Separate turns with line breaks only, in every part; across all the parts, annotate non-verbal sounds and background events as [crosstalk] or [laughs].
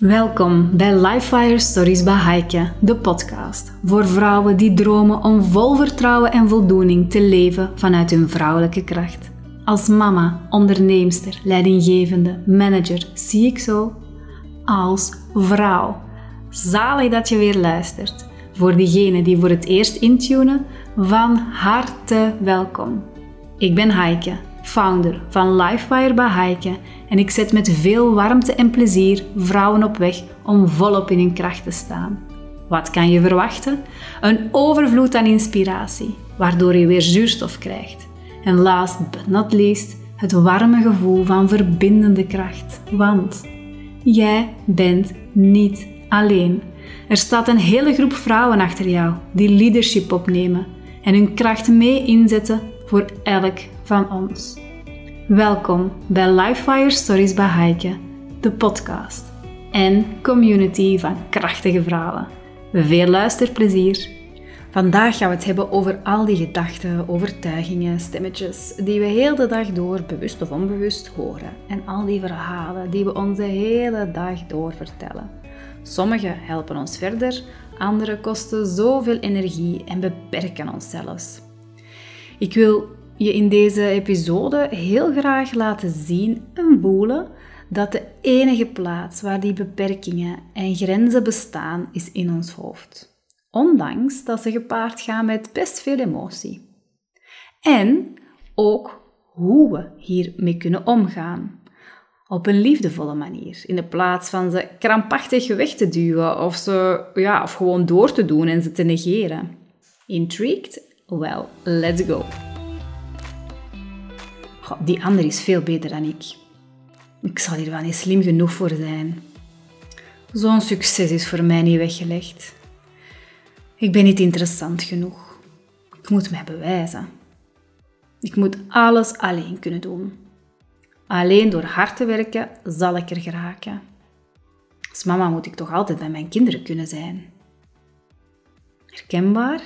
Welkom bij Lifefire Stories bij Heike, de podcast voor vrouwen die dromen om vol vertrouwen en voldoening te leven vanuit hun vrouwelijke kracht. Als mama, onderneemster, leidinggevende, manager zie ik zo als vrouw. Zalig dat je weer luistert. Voor diegenen die voor het eerst intunen, van harte welkom. Ik ben Heike, founder van Lifefire bij Heike en ik zet met veel warmte en plezier vrouwen op weg om volop in hun kracht te staan. Wat kan je verwachten? Een overvloed aan inspiratie, waardoor je weer zuurstof krijgt. En last but not least, het warme gevoel van verbindende kracht. Want jij bent niet alleen. Er staat een hele groep vrouwen achter jou die leadership opnemen en hun kracht mee inzetten voor elk van ons. Welkom bij Lifefire Stories bij Heike, de podcast en community van krachtige vrouwen. Veel luisterplezier! Vandaag gaan we het hebben over al die gedachten, overtuigingen, stemmetjes die we heel de dag door, bewust of onbewust, horen. En al die verhalen die we ons de hele dag door vertellen. Sommige helpen ons verder, andere kosten zoveel energie en beperken ons zelfs. Ik wil je in deze episode heel graag laten zien en voelen dat de enige plaats waar die beperkingen en grenzen bestaan is in ons hoofd. Ondanks dat ze gepaard gaan met best veel emotie. En ook hoe we hiermee kunnen omgaan. Op een liefdevolle manier, in de plaats van ze krampachtig weg te duwen of, ze, ja, of gewoon door te doen en ze te negeren. Intrigued? Well, let's go die ander is veel beter dan ik. Ik zal hier wel niet slim genoeg voor zijn. Zo'n succes is voor mij niet weggelegd. Ik ben niet interessant genoeg. Ik moet mij bewijzen. Ik moet alles alleen kunnen doen. Alleen door hard te werken zal ik er geraken. Als mama moet ik toch altijd bij mijn kinderen kunnen zijn. Herkenbaar?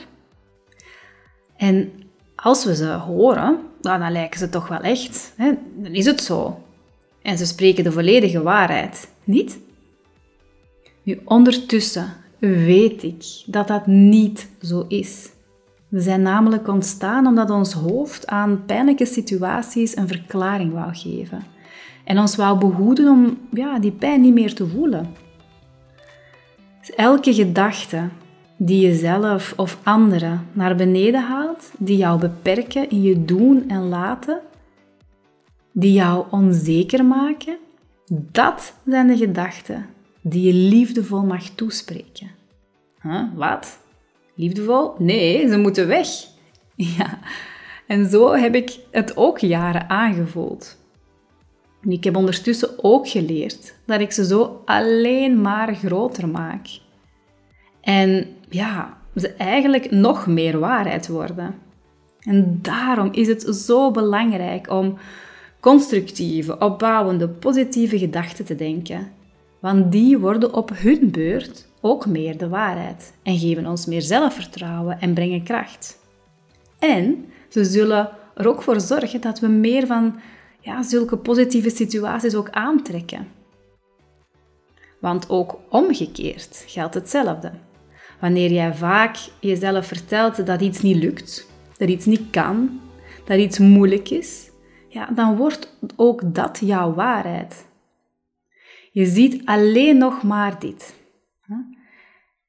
En als we ze horen, nou, dan lijken ze toch wel echt. Hè? Dan is het zo. En ze spreken de volledige waarheid, niet? Nu, ondertussen weet ik dat dat niet zo is. Ze zijn namelijk ontstaan omdat ons hoofd aan pijnlijke situaties een verklaring wou geven. En ons wou behoeden om ja, die pijn niet meer te voelen. Dus elke gedachte die jezelf of anderen naar beneden haalt, die jou beperken in je doen en laten, die jou onzeker maken, dat zijn de gedachten die je liefdevol mag toespreken. Huh? Wat? Liefdevol? Nee, ze moeten weg. [laughs] Ja, en zo heb ik het ook jaren aangevoeld. Ik heb ondertussen ook geleerd dat ik ze zo alleen maar groter maak. En ja, ze eigenlijk nog meer waarheid worden. En daarom is het zo belangrijk om constructieve, opbouwende, positieve gedachten te denken. Want die worden op hun beurt ook meer de waarheid en geven ons meer zelfvertrouwen en brengen kracht. En ze zullen er ook voor zorgen dat we meer van ja, zulke positieve situaties ook aantrekken. Want ook omgekeerd geldt hetzelfde. Wanneer jij vaak jezelf vertelt dat iets niet lukt, dat iets niet kan, dat iets moeilijk is, ja, dan wordt ook dat jouw waarheid. Je ziet alleen nog maar dit.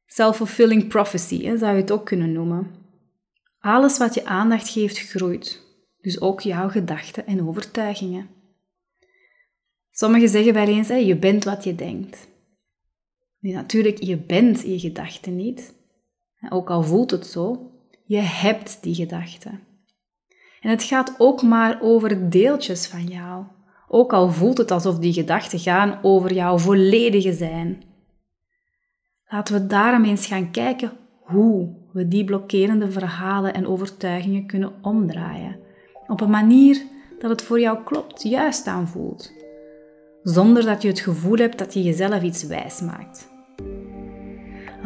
Self-fulfilling prophecy zou je het ook kunnen noemen. Alles wat je aandacht geeft, groeit. Dus ook jouw gedachten en overtuigingen. Sommigen zeggen wel eens, je bent wat je denkt. Natuurlijk, je bent je gedachten niet. Ook al voelt het zo, je hebt die gedachten. En het gaat ook maar over deeltjes van jou. Ook al voelt het alsof die gedachten gaan over jouw volledige zijn. Laten we daarom eens gaan kijken hoe we die blokkerende verhalen en overtuigingen kunnen omdraaien. Op een manier dat het voor jou klopt, juist aanvoelt. Zonder dat je het gevoel hebt dat je jezelf iets wijs maakt.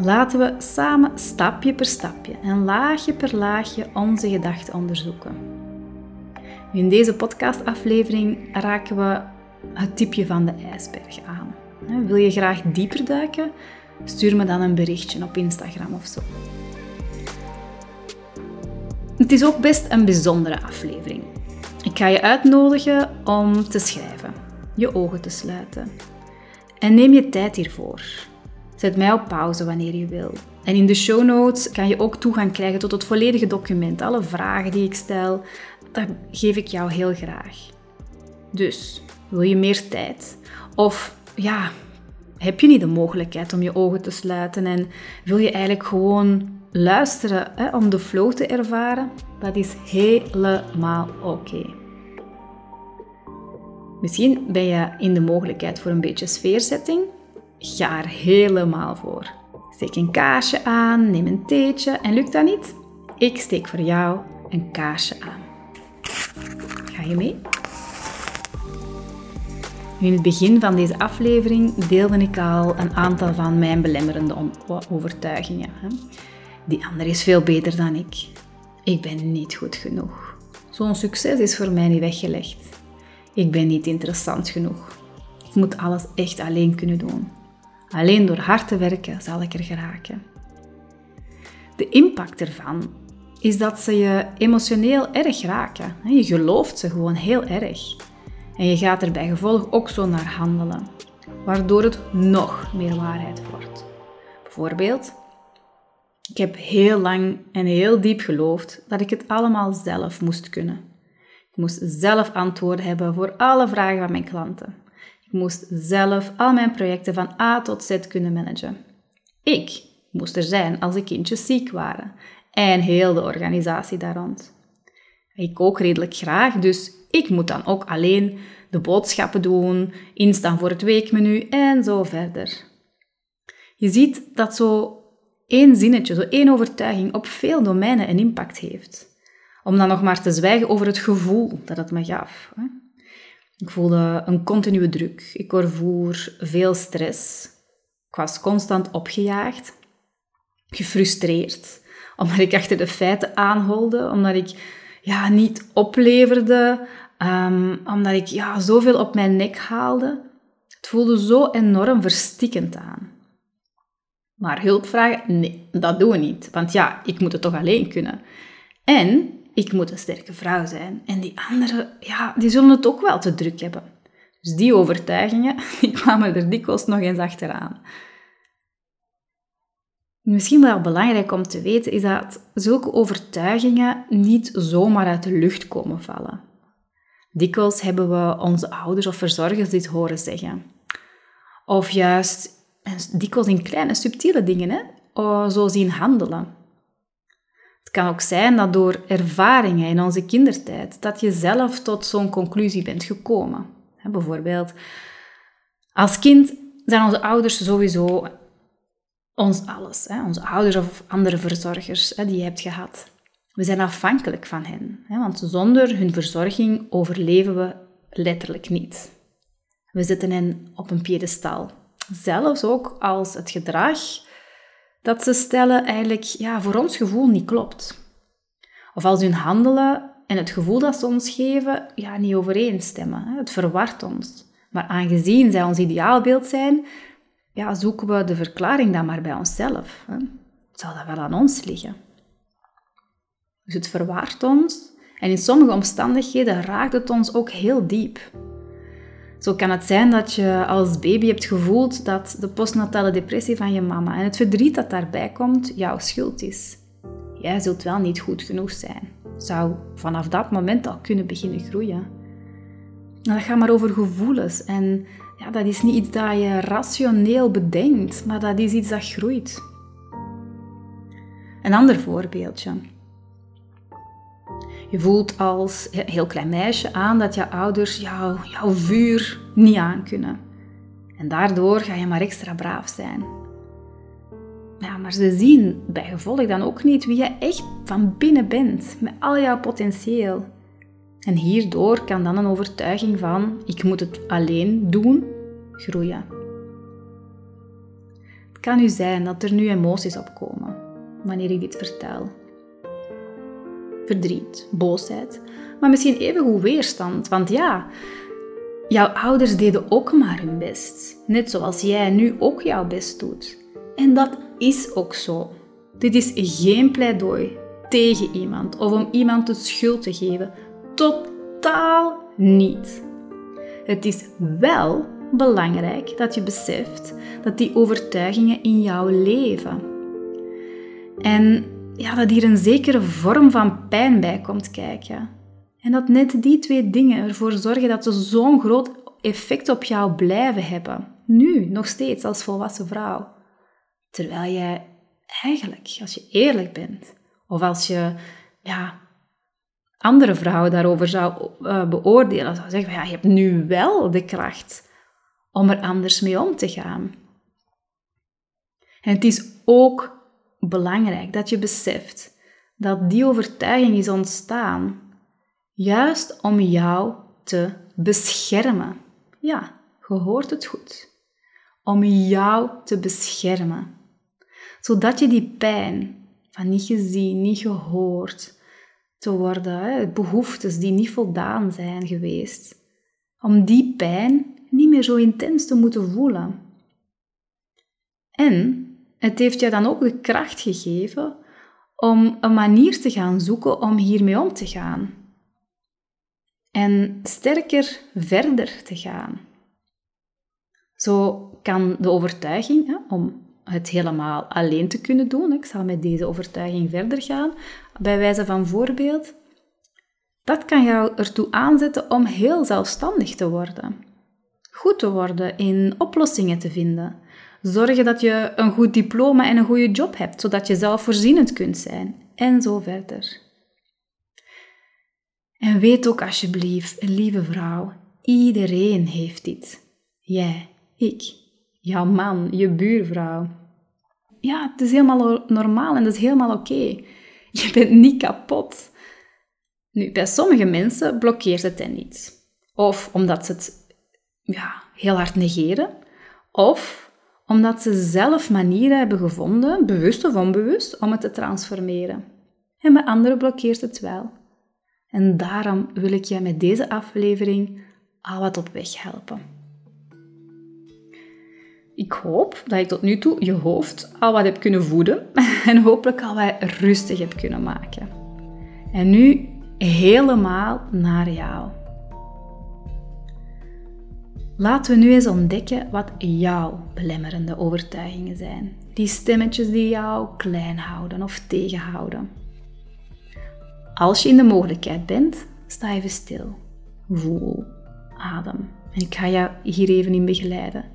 Laten we samen stapje per stapje en laagje per laagje onze gedachten onderzoeken. In deze podcastaflevering raken we het tipje van de ijsberg aan. Wil je graag dieper duiken? Stuur me dan een berichtje op Instagram of zo. Het is ook best een bijzondere aflevering. Ik ga je uitnodigen om te schrijven, je ogen te sluiten. En neem je tijd hiervoor. Zet mij op pauze wanneer je wil. En in de show notes kan je ook toegang krijgen tot het volledige document. Alle vragen die ik stel, geef ik jou heel graag. Dus, wil je meer tijd? Of ja, heb je niet de mogelijkheid om je ogen te sluiten en wil je eigenlijk gewoon luisteren hè, om de flow te ervaren? Dat is helemaal oké. Misschien ben je in de mogelijkheid voor een beetje sfeerzetting. Ga er helemaal voor. Steek een kaarsje aan, neem een theetje en lukt dat niet? Ik steek voor jou een kaarsje aan. Ga je mee? In het begin van deze aflevering deelde ik al een aantal van mijn belemmerende overtuigingen. Die ander is veel beter dan ik. Ik ben niet goed genoeg. Zo'n succes is voor mij niet weggelegd. Ik ben niet interessant genoeg. Ik moet alles echt alleen kunnen doen. Alleen door hard te werken zal ik er geraken. De impact ervan is dat ze je emotioneel erg raken. Je gelooft ze gewoon heel erg. En je gaat er bij gevolg ook zo naar handelen, waardoor het nog meer waarheid wordt. Bijvoorbeeld, ik heb heel lang en heel diep geloofd dat ik het allemaal zelf moest kunnen. Ik moest zelf antwoorden hebben voor alle vragen van mijn klanten. Ik moest zelf al mijn projecten van A tot Z kunnen managen. Ik moest er zijn als de kindjes ziek waren en heel de organisatie daar rond. Ik kook redelijk graag, dus ik moet dan ook alleen de boodschappen doen, instaan voor het weekmenu en zo verder. Je ziet dat zo één zinnetje, zo één overtuiging op veel domeinen een impact heeft. Om dan nog maar te zwijgen over het gevoel dat het me gaf. Ik voelde een continue druk. Ik ervoer veel stress. Ik was constant opgejaagd, gefrustreerd, omdat ik achter de feiten aanholde, omdat ik ja, niet opleverde, um, omdat ik ja, zoveel op mijn nek haalde. Het voelde zo enorm verstikkend aan. Maar hulp vragen? Nee, dat doen we niet. Want ja, ik moet het toch alleen kunnen. En ik moet een sterke vrouw zijn. En die anderen, ja, die zullen het ook wel te druk hebben. Dus die overtuigingen, [laughs] die kwamen er dikwijls nog eens achteraan. Misschien wel belangrijk om te weten is dat zulke overtuigingen niet zomaar uit de lucht komen vallen. Dikwijls hebben we onze ouders of verzorgers dit horen zeggen. Of juist dikwijls in kleine, subtiele dingen, hè, zo zien handelen. Het kan ook zijn dat door ervaringen in onze kindertijd, dat je zelf tot zo'n conclusie bent gekomen. Bijvoorbeeld, als kind zijn onze ouders sowieso ons alles. Onze ouders of andere verzorgers die je hebt gehad. We zijn afhankelijk van hen, want zonder hun verzorging overleven we letterlijk niet. We zetten hen op een piedestal. Zelfs ook als het gedrag dat ze stellen eigenlijk ja, voor ons gevoel niet klopt. Of als hun handelen en het gevoel dat ze ons geven ja, niet overeenstemmen. Het verwart ons. Maar aangezien zij ons ideaalbeeld zijn, ja, zoeken we de verklaring dan maar bij onszelf. Hè. Zou dat wel aan ons liggen? Dus het verwaart ons en in sommige omstandigheden raakt het ons ook heel diep. Zo kan het zijn dat je als baby hebt gevoeld dat de postnatale depressie van je mama en het verdriet dat daarbij komt jouw schuld is. Jij zult wel niet goed genoeg zijn. Zou vanaf dat moment al kunnen beginnen groeien. Nou, dat gaat maar over gevoelens en ja, dat is niet iets dat je rationeel bedenkt, maar dat is iets dat groeit. Een ander voorbeeldje. Je voelt als heel klein meisje aan dat je ouders jou, jouw vuur niet aankunnen. En daardoor ga je maar extra braaf zijn. Ja, maar ze zien bij gevolg dan ook niet wie je echt van binnen bent, met al jouw potentieel. En hierdoor kan dan een overtuiging van ik moet het alleen doen groeien. Het kan nu zijn dat er nu emoties opkomen wanneer ik dit vertel verdriet, boosheid, maar misschien even goed weerstand. Want ja, jouw ouders deden ook maar hun best. Net zoals jij nu ook jouw best doet. En dat is ook zo. Dit is geen pleidooi tegen iemand of om iemand de schuld te geven. Totaal niet. Het is wel belangrijk dat je beseft dat die overtuigingen in jouw leven. En ja, dat hier een zekere vorm van pijn bij komt kijken. En dat net die twee dingen ervoor zorgen dat ze zo'n groot effect op jou blijven hebben. Nu, nog steeds als volwassen vrouw. Terwijl jij eigenlijk, als je eerlijk bent, of als je ja, andere vrouwen daarover zou uh, beoordelen, zou zeggen: ja, je hebt nu wel de kracht om er anders mee om te gaan. En het is ook belangrijk dat je beseft dat die overtuiging is ontstaan juist om jou te beschermen. Ja, je hoort het goed. Om jou te beschermen. Zodat je die pijn van niet gezien, niet gehoord te worden, behoeftes die niet voldaan zijn geweest, om die pijn niet meer zo intens te moeten voelen. En het heeft je dan ook de kracht gegeven om een manier te gaan zoeken om hiermee om te gaan. En sterker verder te gaan. Zo kan de overtuiging hè, om het helemaal alleen te kunnen doen, ik zal met deze overtuiging verder gaan, bij wijze van voorbeeld, dat kan jou ertoe aanzetten om heel zelfstandig te worden. Goed te worden in oplossingen te vinden, Zorgen dat je een goed diploma en een goede job hebt, zodat je zelfvoorzienend kunt zijn. En zo verder. En weet ook alsjeblieft, lieve vrouw, iedereen heeft dit. Jij, ik, jouw man, je buurvrouw. Ja, het is helemaal normaal en dat is helemaal oké. Je bent niet kapot. Nu, bij sommige mensen blokkeert het hen niet. Of omdat ze het ja, heel hard negeren. Of omdat ze zelf manieren hebben gevonden, bewust of onbewust, om het te transformeren. En bij anderen blokkeert het wel. En daarom wil ik je met deze aflevering al wat op weg helpen. Ik hoop dat ik tot nu toe je hoofd al wat heb kunnen voeden [laughs] en hopelijk al wat rustig heb kunnen maken. En nu helemaal naar jou. Laten we nu eens ontdekken wat jouw belemmerende overtuigingen zijn. Die stemmetjes die jou klein houden of tegenhouden. Als je in de mogelijkheid bent, sta even stil. Voel, adem. En ik ga jou hier even in begeleiden.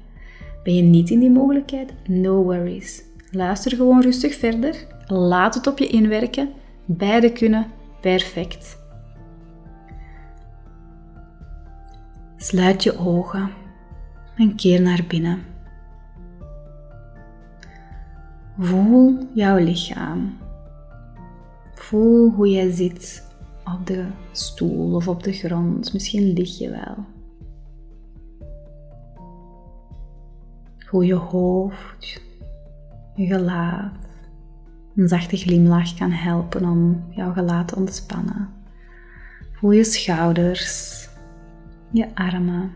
Ben je niet in die mogelijkheid? No worries. Luister gewoon rustig verder. Laat het op je inwerken. Beide kunnen perfect. Sluit je ogen en keer naar binnen. Voel jouw lichaam. Voel hoe jij zit op de stoel of op de grond. Misschien lig je wel. Voel je hoofd, je gelaat. Een zachte glimlach kan helpen om jouw gelaat te ontspannen. Voel je schouders, je armen,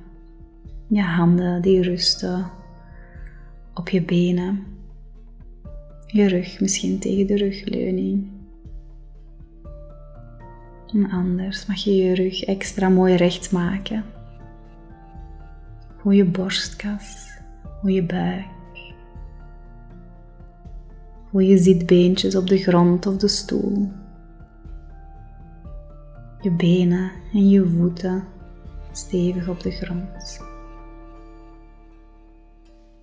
je handen die rusten op je benen, je rug misschien tegen de rugleuning. En anders mag je je rug extra mooi recht maken. Voel je borstkas, voel je buik. Voel je zitbeentjes op de grond of de stoel. Je benen en je voeten stevig op de grond.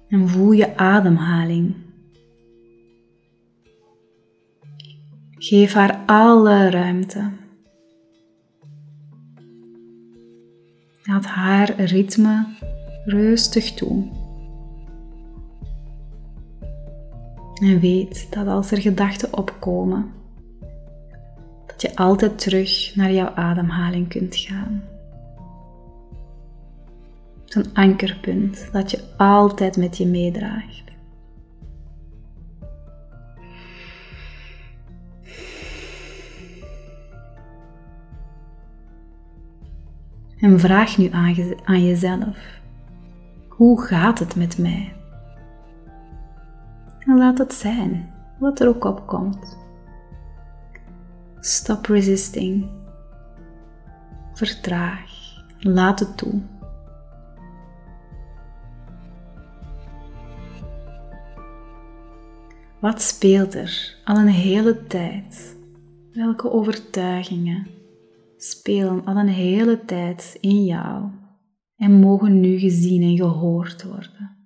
En voel je ademhaling. Geef haar alle ruimte. Laat haar ritme rustig toe. En weet dat als er gedachten opkomen, dat je altijd terug naar jouw ademhaling kunt gaan een ankerpunt dat je altijd met je meedraagt. En vraag nu aan jezelf: hoe gaat het met mij? En laat het zijn, wat er ook opkomt. Stop resisting. Vertraag. Laat het toe. Wat speelt er al een hele tijd? Welke overtuigingen spelen al een hele tijd in jou en mogen nu gezien en gehoord worden?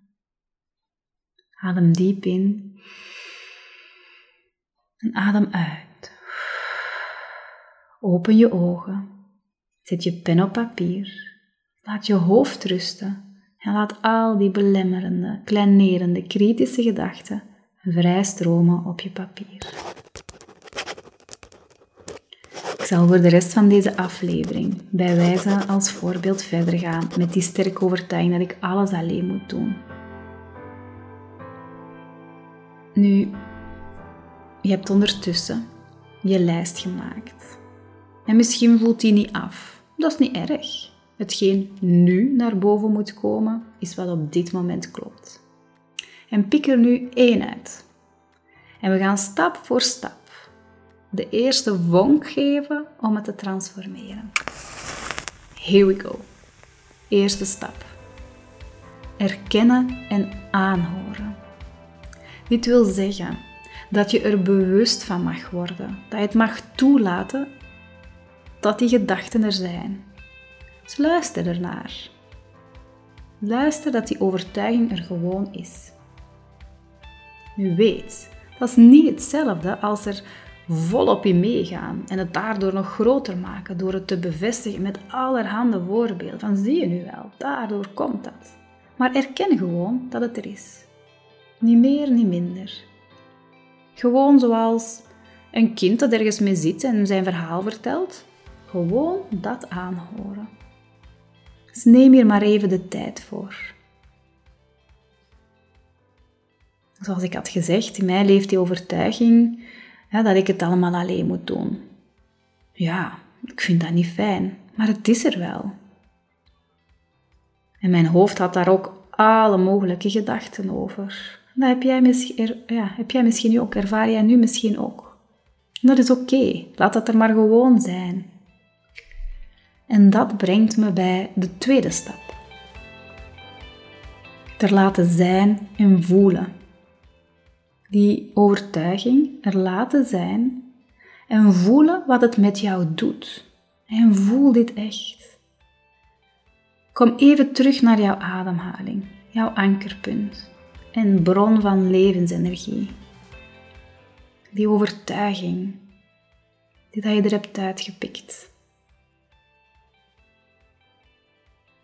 Adem diep in en adem uit. Open je ogen. Zet je pen op papier. Laat je hoofd rusten en laat al die belemmerende, kleinerende, kritische gedachten vrij stromen op je papier. Ik zal voor de rest van deze aflevering bij wijze als voorbeeld verder gaan met die sterke overtuiging dat ik alles alleen moet doen. Nu, je hebt ondertussen je lijst gemaakt. En misschien voelt die niet af. Dat is niet erg. Hetgeen nu naar boven moet komen, is wat op dit moment klopt. En pik er nu één uit. En we gaan stap voor stap de eerste vonk geven om het te transformeren. Here we go. Eerste stap. Erkennen en aanhoren. Dit wil zeggen dat je er bewust van mag worden, dat je het mag toelaten dat die gedachten er zijn. Dus luister ernaar. Luister dat die overtuiging er gewoon is. Nu weet, dat is niet hetzelfde als er volop in meegaan en het daardoor nog groter maken door het te bevestigen met allerhande voorbeelden. Van zie je nu wel, daardoor komt dat. Maar erken gewoon dat het er is. Niet meer, niet minder. Gewoon zoals een kind dat ergens mee zit en zijn verhaal vertelt. Gewoon dat aanhoren. Dus neem hier maar even de tijd voor. Zoals ik had gezegd, in mij leeft die overtuiging dat ik het allemaal alleen moet doen. Ja, ik vind dat niet fijn, maar het is er wel. En mijn hoofd had daar ook alle mogelijke gedachten over. Heb jij, misschien, ja, heb jij misschien ook, ervaar jij nu misschien ook. dat is oké, laat dat er maar gewoon zijn. En dat brengt me bij de tweede stap. Er laten zijn en voelen die overtuiging er laten zijn en voelen wat het met jou doet. En voel dit echt. Kom even terug naar jouw ademhaling, jouw ankerpunt en bron van levensenergie. Die overtuiging die dat je er hebt uitgepikt.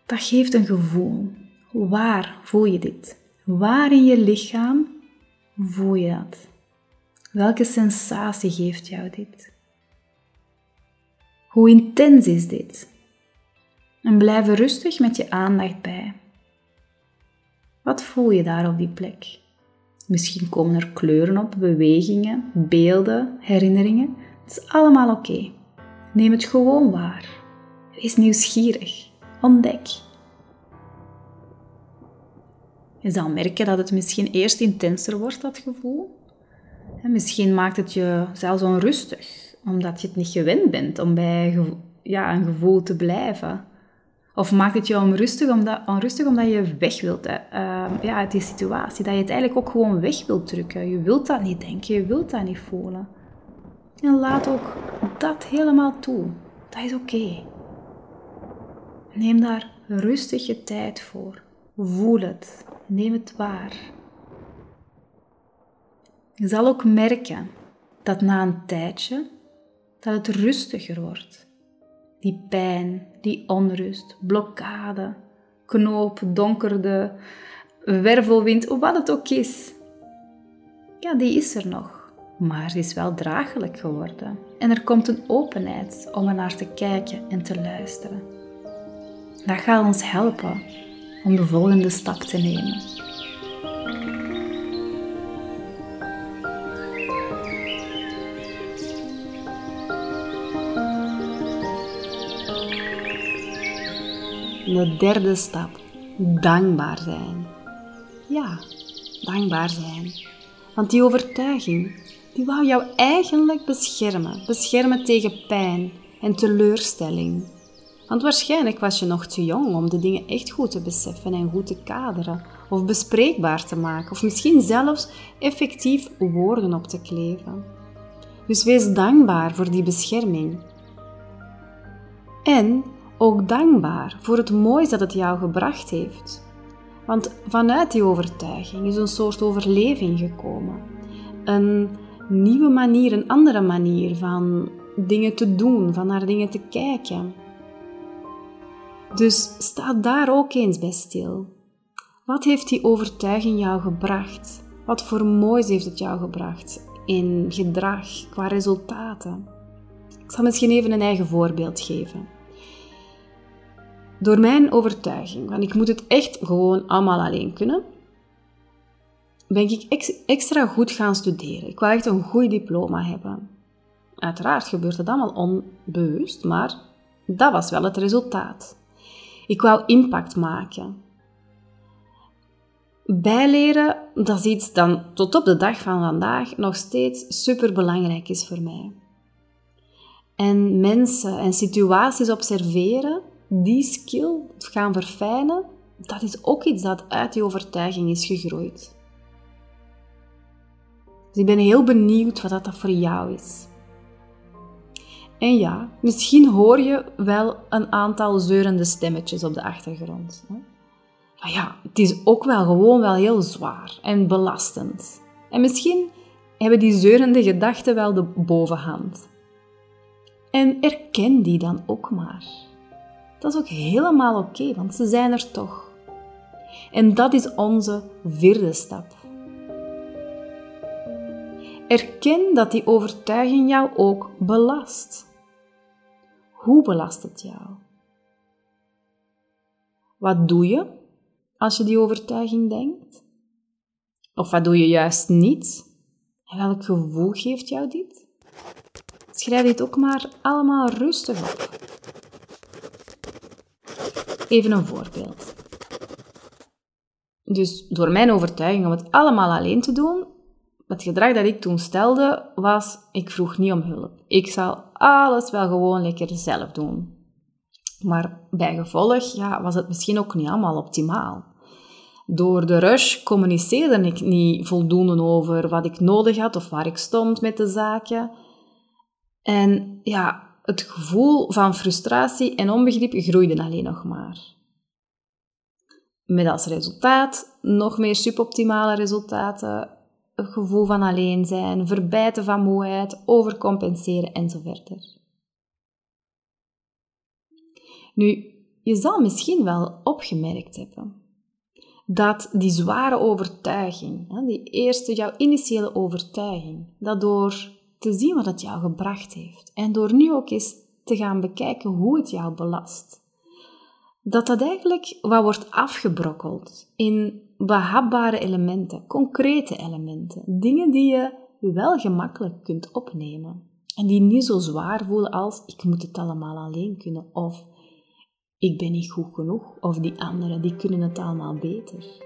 Dat geeft een gevoel. Waar voel je dit? Waar in je lichaam voel je dat? Welke sensatie geeft jou dit? Hoe intens is dit? En blijf rustig met je aandacht bij. Wat voel je daar op die plek? Misschien komen er kleuren op, bewegingen, beelden, herinneringen. Het is allemaal oké. Neem het gewoon waar. Wees nieuwsgierig. Ontdek. Je zal merken dat het misschien eerst intenser wordt, dat gevoel. En misschien maakt het je zelfs onrustig, omdat je het niet gewend bent om bij ja, een gevoel te blijven. Of maakt het je onrustig omdat, onrustig omdat je weg wilt uh, ja, uit die situatie. Dat je het eigenlijk ook gewoon weg wilt drukken. Je wilt dat niet denken, je wilt dat niet voelen. En laat ook dat helemaal toe. Dat is oké. Neem daar rustig je tijd voor. Voel het. Neem het waar. Je zal ook merken dat na een tijdje dat het rustiger wordt. Die pijn, die onrust, blokkade, knoop, donkerde, wervelwind, wat het ook is. Ja, die is er nog, maar die is wel draaglijk geworden. En er komt een openheid om er naar te kijken en te luisteren. Dat gaat ons helpen om de volgende stap te nemen. de derde stap. Dankbaar zijn. Ja, dankbaar zijn. Want die overtuiging, die wou jou eigenlijk beschermen. Beschermen tegen pijn en teleurstelling. Want waarschijnlijk was je nog te jong om de dingen echt goed te beseffen en goed te kaderen, of bespreekbaar te maken, of misschien zelfs effectief woorden op te kleven. Dus wees dankbaar voor die bescherming. En ook dankbaar voor het moois dat het jou gebracht heeft. Want vanuit die overtuiging is een soort overleving gekomen. Een nieuwe manier, een andere manier van dingen te doen, van naar dingen te kijken. Dus sta daar ook eens bij stil. Wat heeft die overtuiging jou gebracht? Wat voor moois heeft het jou gebracht in gedrag, qua resultaten? Ik zal misschien even een eigen voorbeeld geven. Door mijn overtuiging, want ik moet het echt gewoon allemaal alleen kunnen, ben ik extra goed gaan studeren. Ik wou echt een goed diploma hebben. Uiteraard gebeurt het allemaal onbewust, maar dat was wel het resultaat. Ik wou impact maken. Bijleren, dat is iets dat tot op de dag van vandaag nog steeds super belangrijk is voor mij. En mensen en situaties observeren, die skill gaan verfijnen, dat is ook iets dat uit die overtuiging is gegroeid. Dus ik ben heel benieuwd wat dat voor jou is. En ja, misschien hoor je wel een aantal zeurende stemmetjes op de achtergrond. Maar ja, het is ook wel gewoon wel heel zwaar en belastend. En misschien hebben die zeurende gedachten wel de bovenhand. En erken die dan ook maar. Dat is ook helemaal oké, want ze zijn er toch. En dat is onze vierde stap. Erken dat die overtuiging jou ook belast. Hoe belast het jou? Wat doe je als je die overtuiging denkt? Of wat doe je juist niet? En welk gevoel geeft jou dit? Schrijf dit ook maar allemaal rustig op. Even een voorbeeld. Dus door mijn overtuiging om het allemaal alleen te doen, het gedrag dat ik toen stelde was, ik vroeg niet om hulp. Ik zal alles wel gewoon lekker zelf doen. Maar bij gevolg ja, was het misschien ook niet allemaal optimaal. Door de rush communiceerde ik niet voldoende over wat ik nodig had of waar ik stond met de zaken. En ja, het gevoel van frustratie en onbegrip groeide alleen nog maar. Met als resultaat nog meer suboptimale resultaten het gevoel van alleen zijn, verbijten van moeheid, overcompenseren enzovoort. Nu, je zal misschien wel opgemerkt hebben dat die zware overtuiging, die eerste, jouw initiële overtuiging, dat door te zien wat het jou gebracht heeft en door nu ook eens te gaan bekijken hoe het jou belast, dat dat eigenlijk wat wordt afgebrokkeld in behapbare elementen, concrete elementen, dingen die je wel gemakkelijk kunt opnemen en die niet zo zwaar voelen als ik moet het allemaal alleen kunnen of ik ben niet goed genoeg of die anderen die kunnen het allemaal beter.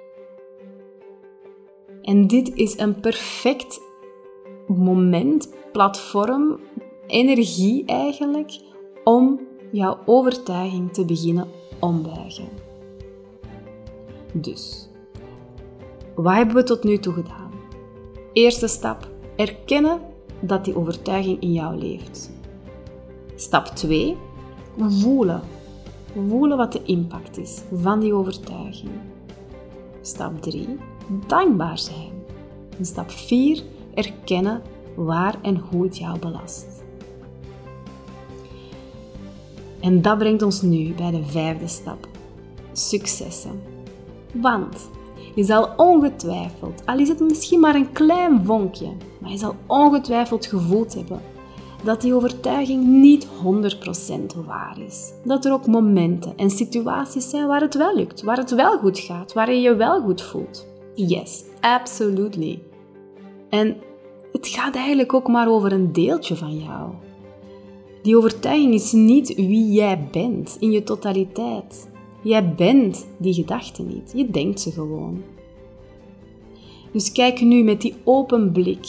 En dit is een perfect moment, platform, energie eigenlijk om jouw overtuiging te beginnen ombuigen. Dus, wat hebben we tot nu toe gedaan? Eerste stap: erkennen dat die overtuiging in jou leeft. Stap 2: voelen. Voelen wat de impact is van die overtuiging. Stap 3: dankbaar zijn. En stap 4: erkennen waar en hoe het jou belast. En dat brengt ons nu bij de vijfde stap: successen. Want je zal ongetwijfeld, al is het misschien maar een klein vonkje, maar je zal ongetwijfeld gevoeld hebben dat die overtuiging niet 100% waar is. Dat er ook momenten en situaties zijn waar het wel lukt, waar het wel goed gaat, waar je je wel goed voelt. Yes, absolutely. En het gaat eigenlijk ook maar over een deeltje van jou. Die overtuiging is niet wie jij bent in je totaliteit. Jij bent die gedachten niet. Je denkt ze gewoon. Dus kijk nu met die open blik,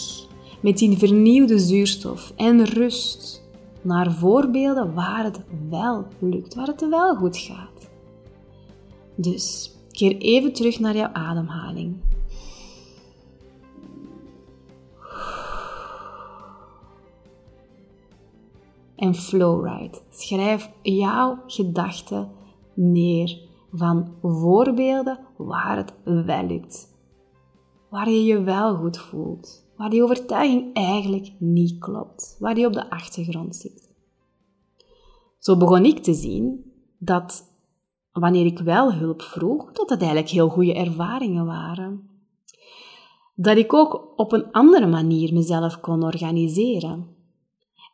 met die vernieuwde zuurstof en rust naar voorbeelden waar het wel lukt, waar het wel goed gaat. Dus keer even terug naar jouw ademhaling. En flowride. Schrijf jouw gedachten neer van voorbeelden waar het wel lukt. Waar je je wel goed voelt. Waar die overtuiging eigenlijk niet klopt. Waar die op de achtergrond zit. Zo begon ik te zien dat wanneer ik wel hulp vroeg, dat het eigenlijk heel goede ervaringen waren. Dat ik ook op een andere manier mezelf kon organiseren.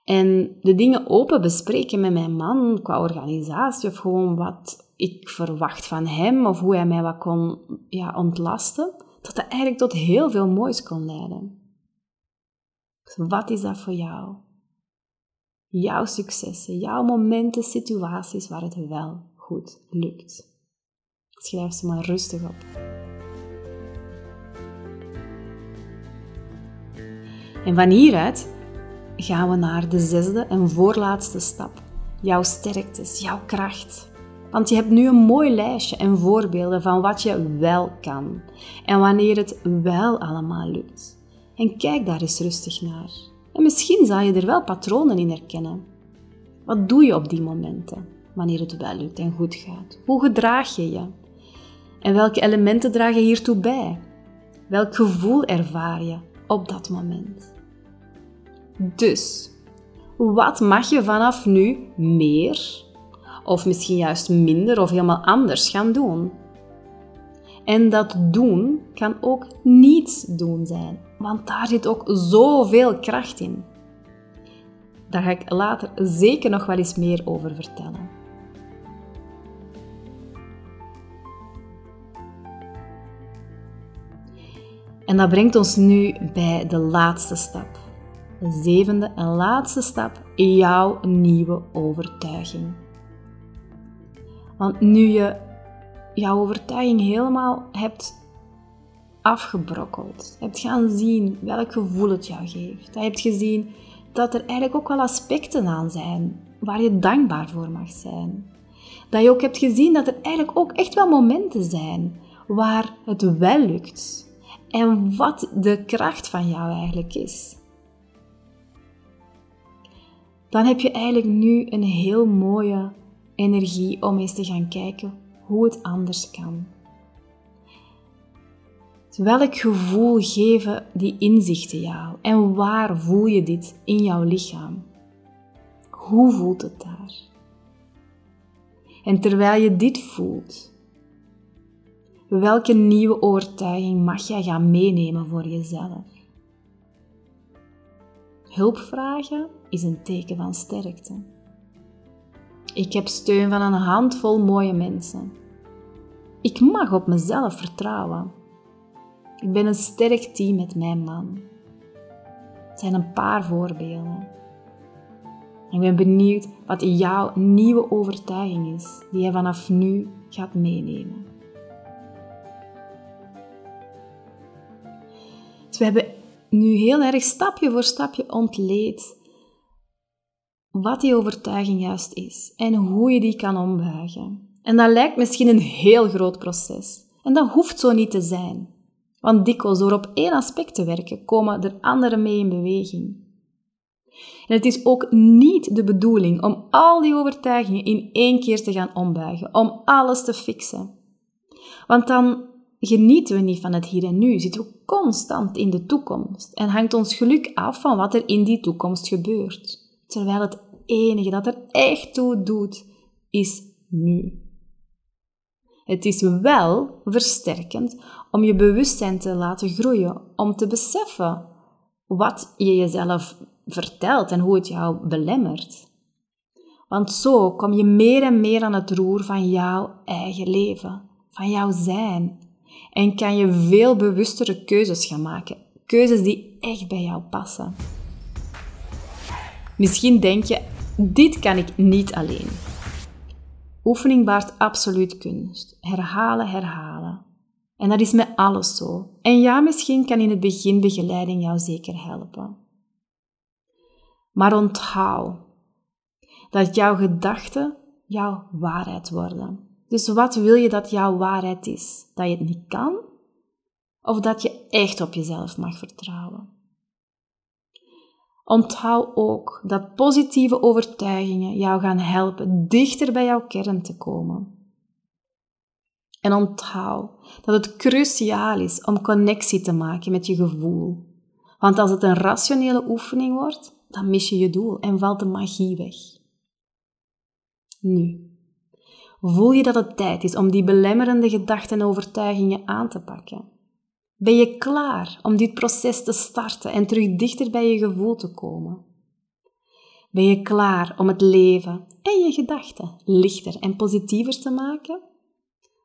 En de dingen open bespreken met mijn man qua organisatie of gewoon wat ik verwacht van hem of hoe hij mij wat kon ja, ontlasten, dat dat eigenlijk tot heel veel moois kon leiden. Dus wat is dat voor jou? Jouw successen, jouw momenten, situaties waar het wel goed lukt. Schrijf ze maar rustig op. En van hieruit gaan we naar de zesde en voorlaatste stap. Jouw sterktes, jouw kracht. Want je hebt nu een mooi lijstje en voorbeelden van wat je wel kan en wanneer het wel allemaal lukt. En kijk daar eens rustig naar. En misschien zal je er wel patronen in herkennen. Wat doe je op die momenten, wanneer het wel lukt en goed gaat? Hoe gedraag je je? En welke elementen dragen hiertoe bij? Welk gevoel ervaar je op dat moment? Dus, wat mag je vanaf nu meer, of misschien juist minder of helemaal anders gaan doen? En dat doen kan ook niets doen zijn, want daar zit ook zoveel kracht in. Daar ga ik later zeker nog wel eens meer over vertellen. En dat brengt ons nu bij de laatste stap de zevende en laatste stap jouw nieuwe overtuiging. Want nu je jouw overtuiging helemaal hebt afgebrokkeld, hebt gaan zien welk gevoel het jou geeft, je hebt gezien dat er eigenlijk ook wel aspecten aan zijn waar je dankbaar voor mag zijn. Dat je ook hebt gezien dat er eigenlijk ook echt wel momenten zijn waar het wel lukt en wat de kracht van jou eigenlijk is dan heb je eigenlijk nu een heel mooie energie om eens te gaan kijken hoe het anders kan. Welk gevoel geven die inzichten jou en waar voel je dit in jouw lichaam? Hoe voelt het daar? En terwijl je dit voelt, welke nieuwe overtuiging mag jij gaan meenemen voor jezelf? Hulp vragen is een teken van sterkte. Ik heb steun van een handvol mooie mensen. Ik mag op mezelf vertrouwen. Ik ben een sterk team met mijn man. Het zijn een paar voorbeelden. Ik ben benieuwd wat jouw nieuwe overtuiging is, die je vanaf nu gaat meenemen. Dus we hebben nu heel erg stapje voor stapje ontleed wat die overtuiging juist is en hoe je die kan ombuigen. En dat lijkt misschien een heel groot proces. En dat hoeft zo niet te zijn. Want dikwijls door op één aspect te werken, komen er anderen mee in beweging. En het is ook niet de bedoeling om al die overtuigingen in één keer te gaan ombuigen, om alles te fixen. Want dan genieten we niet van het hier en nu, zitten we constant in de toekomst en hangt ons geluk af van wat er in die toekomst gebeurt. Terwijl het enige dat er echt toe doet, is nu. Het is wel versterkend om je bewustzijn te laten groeien, om te beseffen wat je jezelf vertelt en hoe het jou belemmert. Want zo kom je meer en meer aan het roer van jouw eigen leven, van jouw zijn. En kan je veel bewustere keuzes gaan maken. Keuzes die echt bij jou passen. Misschien denk je, dit kan ik niet alleen. Oefening baart absoluut kunst. Herhalen, herhalen. En dat is met alles zo. En ja, misschien kan in het begin begeleiding jou zeker helpen. Maar onthoud dat jouw gedachten jouw waarheid worden. Dus wat wil je dat jouw waarheid is? Dat je het niet kan? Of dat je echt op jezelf mag vertrouwen? Onthoud ook dat positieve overtuigingen jou gaan helpen dichter bij jouw kern te komen. En onthoud dat het cruciaal is om connectie te maken met je gevoel. Want als het een rationele oefening wordt, dan mis je je doel en valt de magie weg. Nu, voel je dat het tijd is om die belemmerende gedachten en overtuigingen aan te pakken? Ben je klaar om dit proces te starten en terug dichter bij je gevoel te komen? Ben je klaar om het leven en je gedachten lichter en positiever te maken?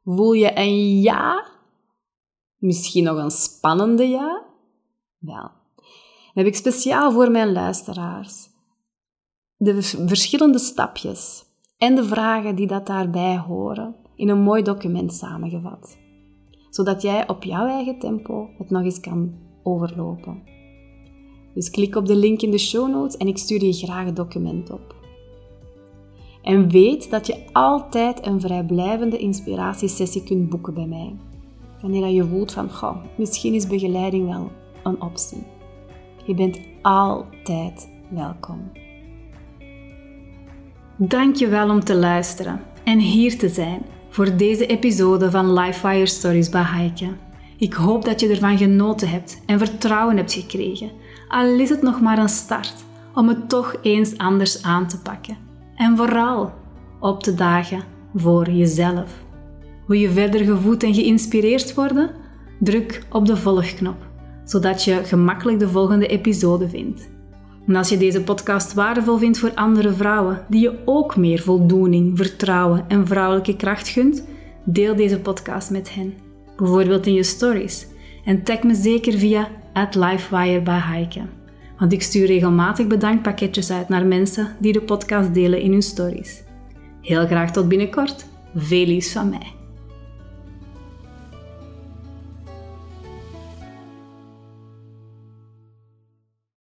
Voel je een ja? Misschien nog een spannende ja? Wel, heb ik speciaal voor mijn luisteraars de verschillende stapjes en de vragen die dat daarbij horen in een mooi document samengevat. Zodat jij op jouw eigen tempo het nog eens kan overlopen. Dus klik op de link in de show notes en ik stuur je graag het document op. En weet dat je altijd een vrijblijvende inspiratiesessie kunt boeken bij mij. Wanneer je voelt van, goh, misschien is begeleiding wel een optie. Je bent altijd welkom. Dank je wel om te luisteren en hier te zijn voor deze episode van Lifefire Stories bij Heike. Ik hoop dat je ervan genoten hebt en vertrouwen hebt gekregen, al is het nog maar een start om het toch eens anders aan te pakken. En vooral op te dagen voor jezelf. Wil je verder gevoed en geïnspireerd worden? Druk op de volgknop, zodat je gemakkelijk de volgende episode vindt. En als je deze podcast waardevol vindt voor andere vrouwen die je ook meer voldoening, vertrouwen en vrouwelijke kracht gunt, deel deze podcast met hen. Bijvoorbeeld in je stories. En tag me zeker via @lifewire bij. Want ik stuur regelmatig bedankpakketjes uit naar mensen die de podcast delen in hun stories. Heel graag tot binnenkort. Veel liefs van mij.